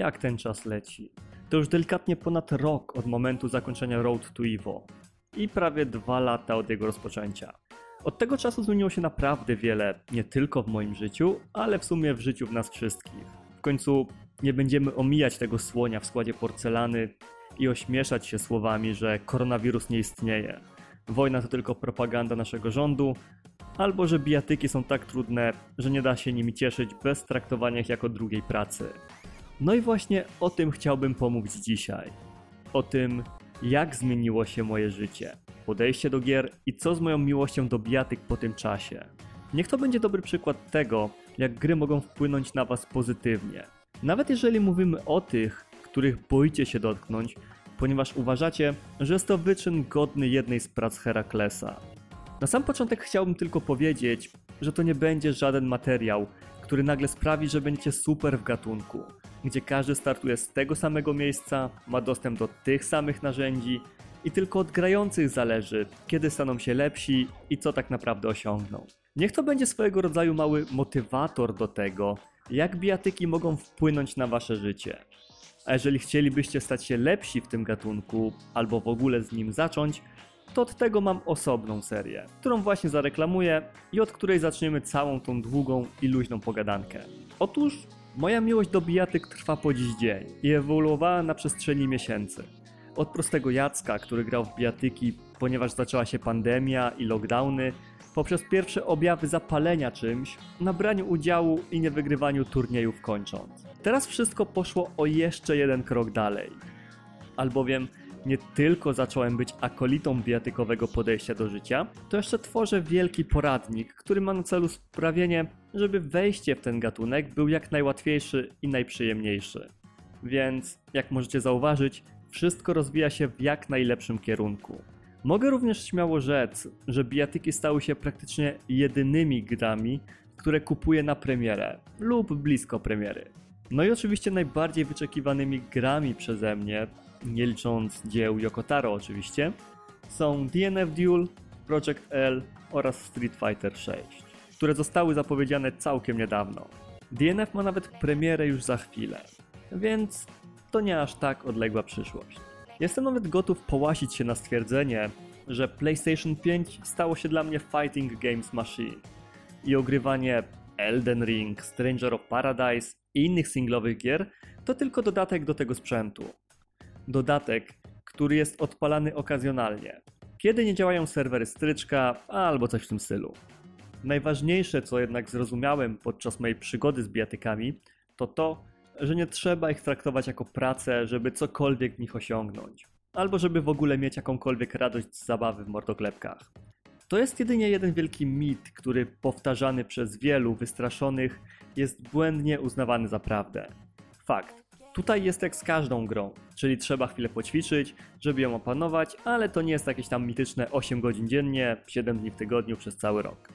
jak ten czas leci. To już delikatnie ponad rok od momentu zakończenia Road to Evo i prawie dwa lata od jego rozpoczęcia. Od tego czasu zmieniło się naprawdę wiele, nie tylko w moim życiu, ale w sumie w życiu w nas wszystkich. W końcu nie będziemy omijać tego słonia w składzie porcelany i ośmieszać się słowami, że koronawirus nie istnieje. Wojna to tylko propaganda naszego rządu, albo że bijatyki są tak trudne, że nie da się nimi cieszyć bez traktowania ich jako drugiej pracy. No i właśnie o tym chciałbym pomówić dzisiaj. O tym, jak zmieniło się moje życie, podejście do gier i co z moją miłością do bijatyk po tym czasie. Niech to będzie dobry przykład tego, jak gry mogą wpłynąć na Was pozytywnie. Nawet jeżeli mówimy o tych, których boicie się dotknąć, ponieważ uważacie, że jest to wyczyn godny jednej z prac Heraklesa. Na sam początek chciałbym tylko powiedzieć, że to nie będzie żaden materiał, który nagle sprawi, że będziecie super w gatunku, gdzie każdy startuje z tego samego miejsca, ma dostęp do tych samych narzędzi i tylko od grających zależy, kiedy staną się lepsi i co tak naprawdę osiągną. Niech to będzie swojego rodzaju mały motywator do tego, jak bijatyki mogą wpłynąć na wasze życie. A jeżeli chcielibyście stać się lepsi w tym gatunku, albo w ogóle z nim zacząć, to od tego mam osobną serię, którą właśnie zareklamuję i od której zaczniemy całą tą długą i luźną pogadankę. Otóż moja miłość do bijatyk trwa po dziś dzień i ewoluowała na przestrzeni miesięcy. Od prostego Jacka, który grał w bijatyki, ponieważ zaczęła się pandemia i lockdowny, poprzez pierwsze objawy zapalenia czymś, nabraniu udziału i niewygrywaniu turniejów kończąc. Teraz wszystko poszło o jeszcze jeden krok dalej. Albowiem nie tylko zacząłem być akolitą bijatykowego podejścia do życia, to jeszcze tworzę wielki poradnik, który ma na celu sprawienie, żeby wejście w ten gatunek był jak najłatwiejszy i najprzyjemniejszy. Więc, jak możecie zauważyć, wszystko rozwija się w jak najlepszym kierunku. Mogę również śmiało rzec, że bijatyki stały się praktycznie jedynymi grami, które kupuję na premierę lub blisko premiery. No i oczywiście najbardziej wyczekiwanymi grami przeze mnie, nie licząc dzieł Yokotaro oczywiście, są DNF Duel, Project L oraz Street Fighter 6, które zostały zapowiedziane całkiem niedawno. DNF ma nawet premierę już za chwilę, więc to nie aż tak odległa przyszłość. Jestem nawet gotów połasić się na stwierdzenie, że PlayStation 5 stało się dla mnie Fighting Games Machine i ogrywanie Elden Ring, Stranger of Paradise i innych singlowych gier to tylko dodatek do tego sprzętu. Dodatek, który jest odpalany okazjonalnie, kiedy nie działają serwery stryczka albo coś w tym stylu. Najważniejsze, co jednak zrozumiałem podczas mojej przygody z bijatykami, to to, że nie trzeba ich traktować jako pracę, żeby cokolwiek w nich osiągnąć, albo żeby w ogóle mieć jakąkolwiek radość z zabawy w mordoklepkach. To jest jedynie jeden wielki mit, który powtarzany przez wielu wystraszonych jest błędnie uznawany za prawdę. Fakt. Tutaj jest jak z każdą grą, czyli trzeba chwilę poćwiczyć, żeby ją opanować, ale to nie jest jakieś tam mityczne 8 godzin dziennie, 7 dni w tygodniu przez cały rok.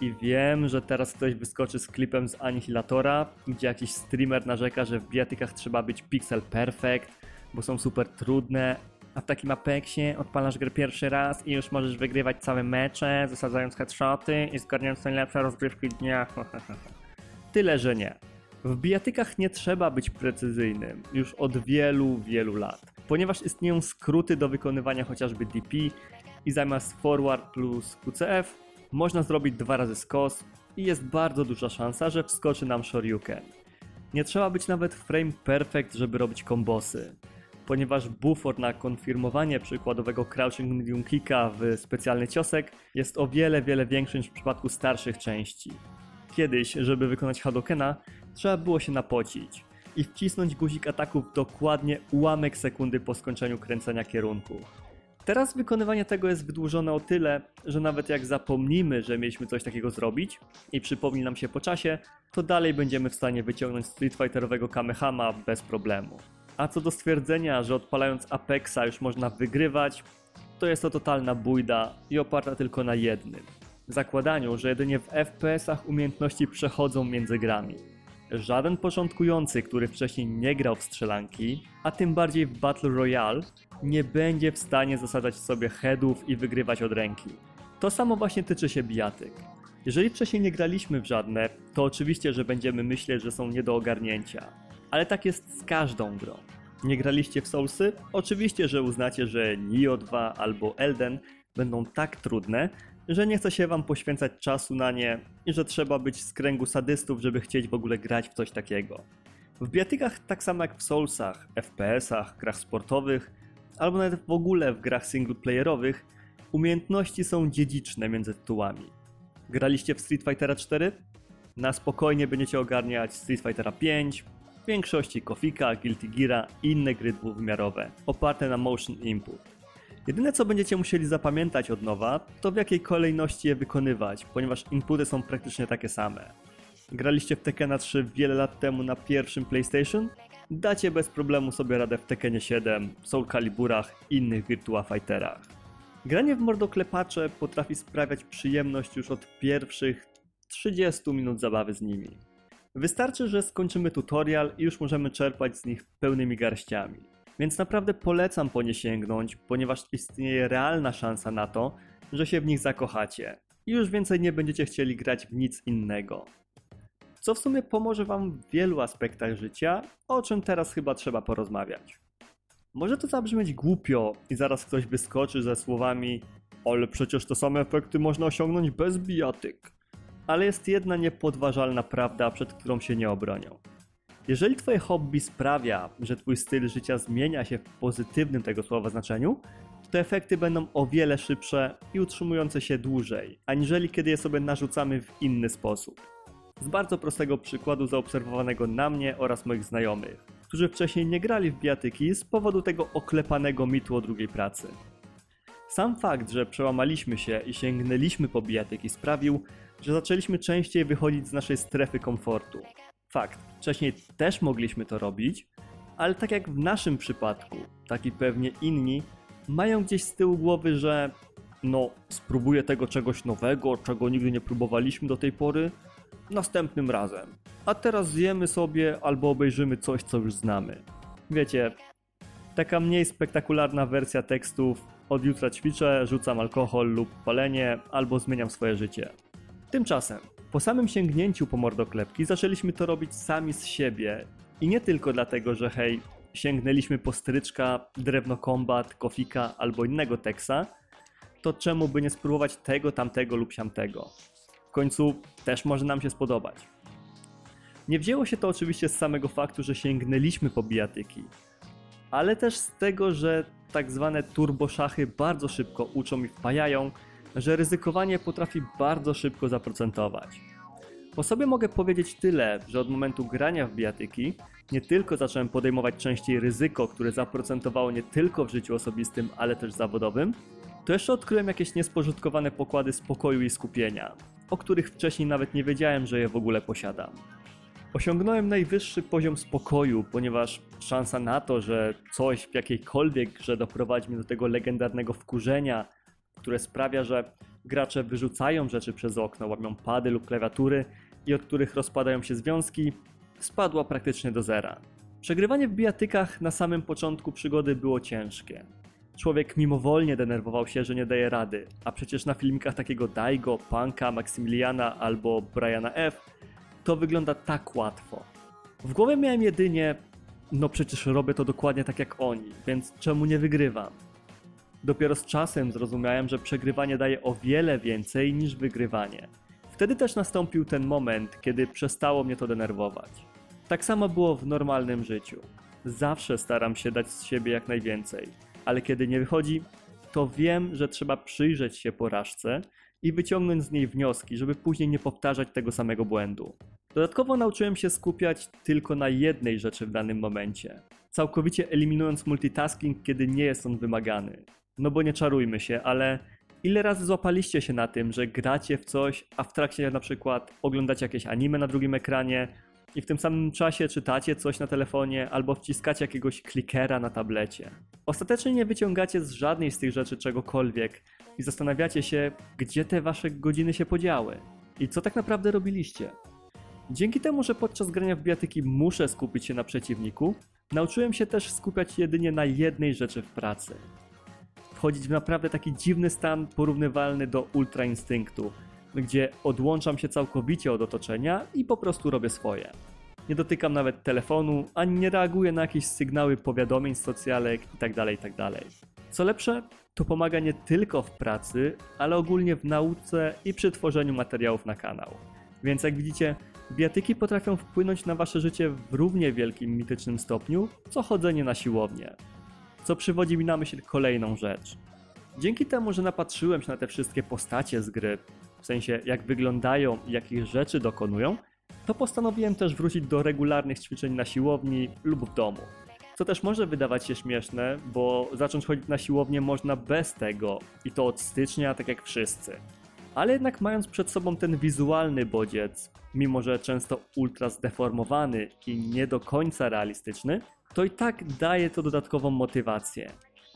I wiem, że teraz ktoś wyskoczy z klipem z Anihilatora, gdzie jakiś streamer narzeka, że w bijatykach trzeba być pixel perfect, bo są super trudne, a w takim Apexie odpalasz grę pierwszy raz i już możesz wygrywać całe mecze, zasadzając headshoty i zgarniając najlepsze rozgrywki dnia. Tyle, że nie. W bijatykach nie trzeba być precyzyjnym już od wielu, wielu lat, ponieważ istnieją skróty do wykonywania chociażby DP i zamiast forward plus QCF można zrobić dwa razy skos i jest bardzo duża szansa, że wskoczy nam Shoryuken. Nie trzeba być nawet frame perfect, żeby robić kombosy, ponieważ buffer na konfirmowanie przykładowego crouching medium kicka w specjalny ciosek jest o wiele, wiele większy niż w przypadku starszych części. Kiedyś, żeby wykonać Hadokena, trzeba było się napocić i wcisnąć guzik ataków dokładnie ułamek sekundy po skończeniu kręcenia kierunku. Teraz wykonywanie tego jest wydłużone o tyle, że nawet jak zapomnimy, że mieliśmy coś takiego zrobić i przypomni nam się po czasie, to dalej będziemy w stanie wyciągnąć Street Fighterowego Kamehama bez problemu. A co do stwierdzenia, że odpalając Apexa już można wygrywać, to jest to totalna bójda i oparta tylko na jednym. Zakładaniu, że jedynie w FPS-ach umiejętności przechodzą między grami. Żaden początkujący, który wcześniej nie grał w strzelanki, a tym bardziej w Battle Royale, nie będzie w stanie zasadzać sobie headów i wygrywać od ręki. To samo właśnie tyczy się bijatyk. Jeżeli wcześniej nie graliśmy w żadne, to oczywiście, że będziemy myśleć, że są nie do ogarnięcia. Ale tak jest z każdą grą. Nie graliście w Soulsy? Oczywiście, że uznacie, że Nioh 2 albo Elden będą tak trudne, że nie chce się wam poświęcać czasu na nie i że trzeba być z kręgu sadystów, żeby chcieć w ogóle grać w coś takiego. W biatykach tak samo jak w Soulsach, FPS-ach, grach sportowych, albo nawet w ogóle w grach singleplayerowych, umiejętności są dziedziczne między tytułami. Graliście w Street Fightera 4? Na spokojnie będziecie ogarniać Street Fightera 5, w większości Kofika, Guilty Geara i inne gry dwuwymiarowe, oparte na motion input. Jedyne co będziecie musieli zapamiętać od nowa, to w jakiej kolejności je wykonywać, ponieważ inputy są praktycznie takie same. Graliście w Tekkena 3 wiele lat temu na pierwszym PlayStation? Dacie bez problemu sobie radę w Tekkenie 7, Soul Caliburach i innych Virtua Fighterach. Granie w mordoklepacze potrafi sprawiać przyjemność już od pierwszych 30 minut zabawy z nimi. Wystarczy, że skończymy tutorial i już możemy czerpać z nich pełnymi garściami. Więc naprawdę polecam po nie sięgnąć, ponieważ istnieje realna szansa na to, że się w nich zakochacie i już więcej nie będziecie chcieli grać w nic innego. Co w sumie pomoże Wam w wielu aspektach życia, o czym teraz chyba trzeba porozmawiać. Może to zabrzmieć głupio i zaraz ktoś wyskoczy ze słowami ale przecież te same efekty można osiągnąć bez bijatyk. Ale jest jedna niepodważalna prawda, przed którą się nie obronią. Jeżeli twoje hobby sprawia, że twój styl życia zmienia się w pozytywnym tego słowa znaczeniu, to efekty będą o wiele szybsze i utrzymujące się dłużej, aniżeli kiedy je sobie narzucamy w inny sposób. Z bardzo prostego przykładu zaobserwowanego na mnie oraz moich znajomych, którzy wcześniej nie grali w bijatyki z powodu tego oklepanego mitu o drugiej pracy. Sam fakt, że przełamaliśmy się i sięgnęliśmy po bijatyki sprawił, że zaczęliśmy częściej wychodzić z naszej strefy komfortu. Fakt, wcześniej też mogliśmy to robić, ale tak jak w naszym przypadku, tak i pewnie inni, mają gdzieś z tyłu głowy, że no, spróbuję tego czegoś nowego, czego nigdy nie próbowaliśmy do tej pory, następnym razem. A teraz zjemy sobie albo obejrzymy coś, co już znamy. Wiecie, taka mniej spektakularna wersja tekstów od jutra ćwiczę, rzucam alkohol lub palenie, albo zmieniam swoje życie. Tymczasem, po samym sięgnięciu po mordoklepki zaczęliśmy to robić sami z siebie. I nie tylko dlatego, że hej, sięgnęliśmy po stryczka, drewno kombat, kofika albo innego teksa, to czemu by nie spróbować tego, tamtego lub siamtego. W końcu też może nam się spodobać. Nie wzięło się to oczywiście z samego faktu, że sięgnęliśmy po bijatyki, ale też z tego, że tak zwane turboszachy bardzo szybko uczą i wpajają, że ryzykowanie potrafi bardzo szybko zaprocentować. Po sobie mogę powiedzieć tyle, że od momentu grania w bijatyki nie tylko zacząłem podejmować częściej ryzyko, które zaprocentowało nie tylko w życiu osobistym, ale też zawodowym, to jeszcze odkryłem jakieś niespodzitkowane pokłady spokoju i skupienia, o których wcześniej nawet nie wiedziałem, że je w ogóle posiadam. Osiągnąłem najwyższy poziom spokoju, ponieważ szansa na to, że coś w jakiejkolwiek grze doprowadzi mnie do tego legendarnego wkurzenia, które sprawia, że gracze wyrzucają rzeczy przez okno, łamią pady lub klawiatury i od których rozpadają się związki, spadła praktycznie do zera. Przegrywanie w bijatykach na samym początku przygody było ciężkie. Człowiek mimowolnie denerwował się, że nie daje rady, a przecież na filmikach takiego Daigo, Punka, Maximiliana albo Briana F. to wygląda tak łatwo. W głowie miałem jedynie, no przecież robię to dokładnie tak jak oni, więc czemu nie wygrywam? Dopiero z czasem zrozumiałem, że przegrywanie daje o wiele więcej niż wygrywanie. Wtedy też nastąpił ten moment, kiedy przestało mnie to denerwować. Tak samo było w normalnym życiu. Zawsze staram się dać z siebie jak najwięcej, ale kiedy nie wychodzi, to wiem, że trzeba przyjrzeć się porażce i wyciągnąć z niej wnioski, żeby później nie powtarzać tego samego błędu. Dodatkowo nauczyłem się skupiać tylko na jednej rzeczy w danym momencie, całkowicie eliminując multitasking, kiedy nie jest on wymagany. No bo nie czarujmy się, ale ile razy złapaliście się na tym, że gracie w coś, a w trakcie na przykład oglądacie jakieś anime na drugim ekranie i w tym samym czasie czytacie coś na telefonie albo wciskacie jakiegoś klikera na tablecie. Ostatecznie nie wyciągacie z żadnej z tych rzeczy czegokolwiek i zastanawiacie się, gdzie te wasze godziny się podziały i co tak naprawdę robiliście. Dzięki temu, że podczas grania w biatyki muszę skupić się na przeciwniku, nauczyłem się też skupiać jedynie na jednej rzeczy w pracy wchodzić w naprawdę taki dziwny stan porównywalny do ultra instynktu, gdzie odłączam się całkowicie od otoczenia i po prostu robię swoje. nie dotykam nawet telefonu, ani nie reaguję na jakieś sygnały powiadomień socjalek itd., itd. Co lepsze, to pomaga nie tylko w pracy, ale ogólnie w nauce i przy tworzeniu materiałów na kanał. Więc jak widzicie, biatyki potrafią wpłynąć na wasze życie w równie wielkim mitycznym stopniu, co chodzenie na siłownię. Co przywodzi mi na myśl kolejną rzecz. Dzięki temu, że napatrzyłem się na te wszystkie postacie z gry, w sensie jak wyglądają i jakich rzeczy dokonują, to postanowiłem też wrócić do regularnych ćwiczeń na siłowni lub w domu. Co też może wydawać się śmieszne, bo zacząć chodzić na siłownię można bez tego i to od stycznia, tak jak wszyscy. Ale jednak mając przed sobą ten wizualny bodziec, mimo że często ultra zdeformowany i nie do końca realistyczny, to i tak daje to dodatkową motywację.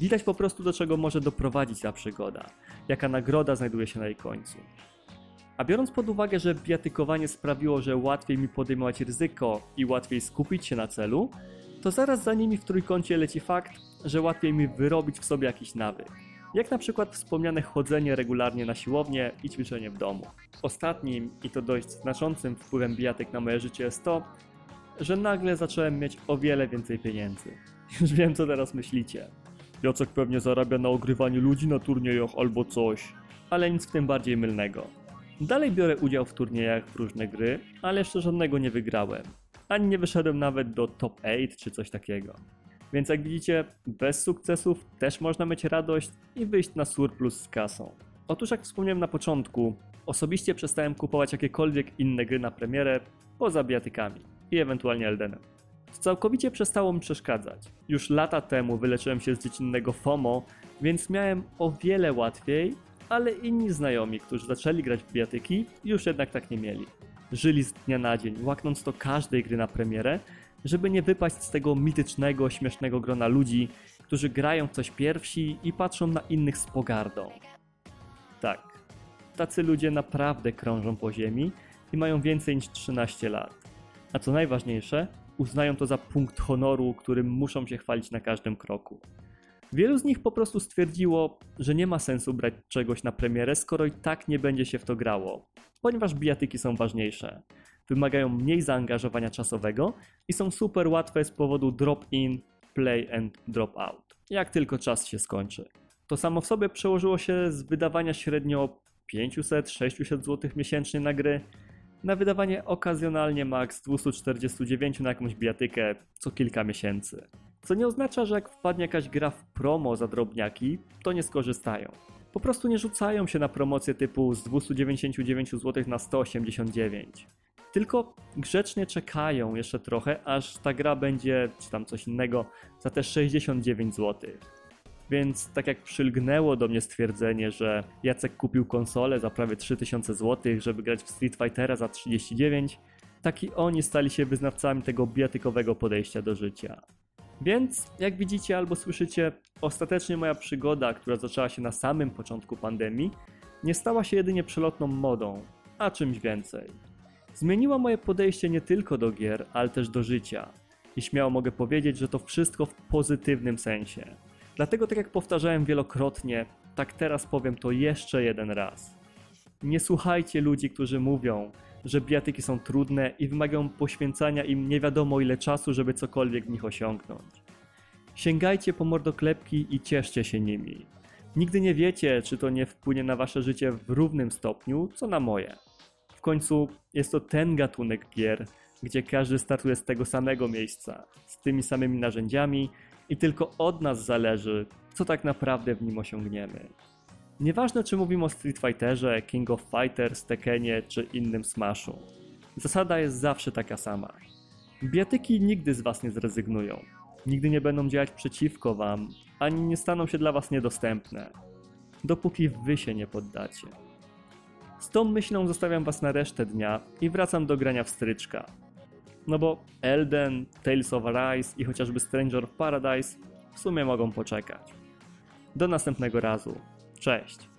Widać po prostu do czego może doprowadzić ta przygoda, jaka nagroda znajduje się na jej końcu. A biorąc pod uwagę, że biatykowanie sprawiło, że łatwiej mi podejmować ryzyko i łatwiej skupić się na celu, to zaraz za nimi w trójkącie leci fakt, że łatwiej mi wyrobić w sobie jakiś nawyk. Jak na przykład wspomniane chodzenie regularnie na siłownię i ćwiczenie w domu. Ostatnim i to dość znaczącym wpływem bijatyk na moje życie jest to, że nagle zacząłem mieć o wiele więcej pieniędzy. Już wiem co teraz myślicie. Jacek pewnie zarabia na ogrywaniu ludzi na turniejach albo coś. Ale nic w tym bardziej mylnego. Dalej biorę udział w turniejach w różne gry, ale jeszcze żadnego nie wygrałem. Ani nie wyszedłem nawet do top 8 czy coś takiego. Więc jak widzicie, bez sukcesów też można mieć radość i wyjść na surplus z kasą. Otóż jak wspomniałem na początku, osobiście przestałem kupować jakiekolwiek inne gry na premierę poza biatykami i ewentualnie Eldenem. Całkowicie przestało mi przeszkadzać. Już lata temu wyleczyłem się z dziecinnego FOMO, więc miałem o wiele łatwiej, ale inni znajomi, którzy zaczęli grać w biatyki, już jednak tak nie mieli. Żyli z dnia na dzień, łaknąc to każdej gry na premierę, żeby nie wypaść z tego mitycznego, śmiesznego grona ludzi, którzy grają coś pierwsi i patrzą na innych z pogardą. Tak, tacy ludzie naprawdę krążą po ziemi i mają więcej niż 13 lat. A co najważniejsze, uznają to za punkt honoru, którym muszą się chwalić na każdym kroku. Wielu z nich po prostu stwierdziło, że nie ma sensu brać czegoś na premierę, skoro i tak nie będzie się w to grało, ponieważ bijatyki są ważniejsze. Wymagają mniej zaangażowania czasowego i są super łatwe z powodu drop-in, play and drop-out, jak tylko czas się skończy. To samo w sobie przełożyło się z wydawania średnio 500-600 zł miesięcznie na gry na wydawanie okazjonalnie maks 249 na jakąś bijatykę co kilka miesięcy. Co nie oznacza, że jak wpadnie jakaś gra w promo za drobniaki, to nie skorzystają. Po prostu nie rzucają się na promocję typu z 299 zł na 189. Tylko grzecznie czekają jeszcze trochę, aż ta gra będzie, czy tam coś innego, za te 69 zł. Więc tak jak przylgnęło do mnie stwierdzenie, że Jacek kupił konsolę za prawie 3000 zł, żeby grać w Street Fightera za 39, tak i oni stali się wyznawcami tego biatykowego podejścia do życia. Więc, jak widzicie albo słyszycie, ostatecznie moja przygoda, która zaczęła się na samym początku pandemii, nie stała się jedynie przelotną modą, a czymś więcej. Zmieniła moje podejście nie tylko do gier, ale też do życia. I śmiało mogę powiedzieć, że to wszystko w pozytywnym sensie. Dlatego, tak jak powtarzałem wielokrotnie, tak teraz powiem to jeszcze jeden raz. Nie słuchajcie ludzi, którzy mówią, że bijatyki są trudne i wymagają poświęcania im nie wiadomo ile czasu, żeby cokolwiek w nich osiągnąć. Sięgajcie po mordoklepki i cieszcie się nimi. Nigdy nie wiecie, czy to nie wpłynie na wasze życie w równym stopniu, co na moje. Końcu jest to ten gatunek gier, gdzie każdy startuje z tego samego miejsca, z tymi samymi narzędziami i tylko od nas zależy, co tak naprawdę w nim osiągniemy. Nieważne czy mówimy o Street Fighterze, King of Fighters, Tekkenie czy innym Smashu. Zasada jest zawsze taka sama. Biatyki nigdy z was nie zrezygnują. Nigdy nie będą działać przeciwko wam, ani nie staną się dla was niedostępne. Dopóki wy się nie poddacie. Z tą myślą zostawiam was na resztę dnia i wracam do grania w stryczka. No bo Elden, Tales of Arise i chociażby Stranger of Paradise w sumie mogą poczekać. Do następnego razu. Cześć!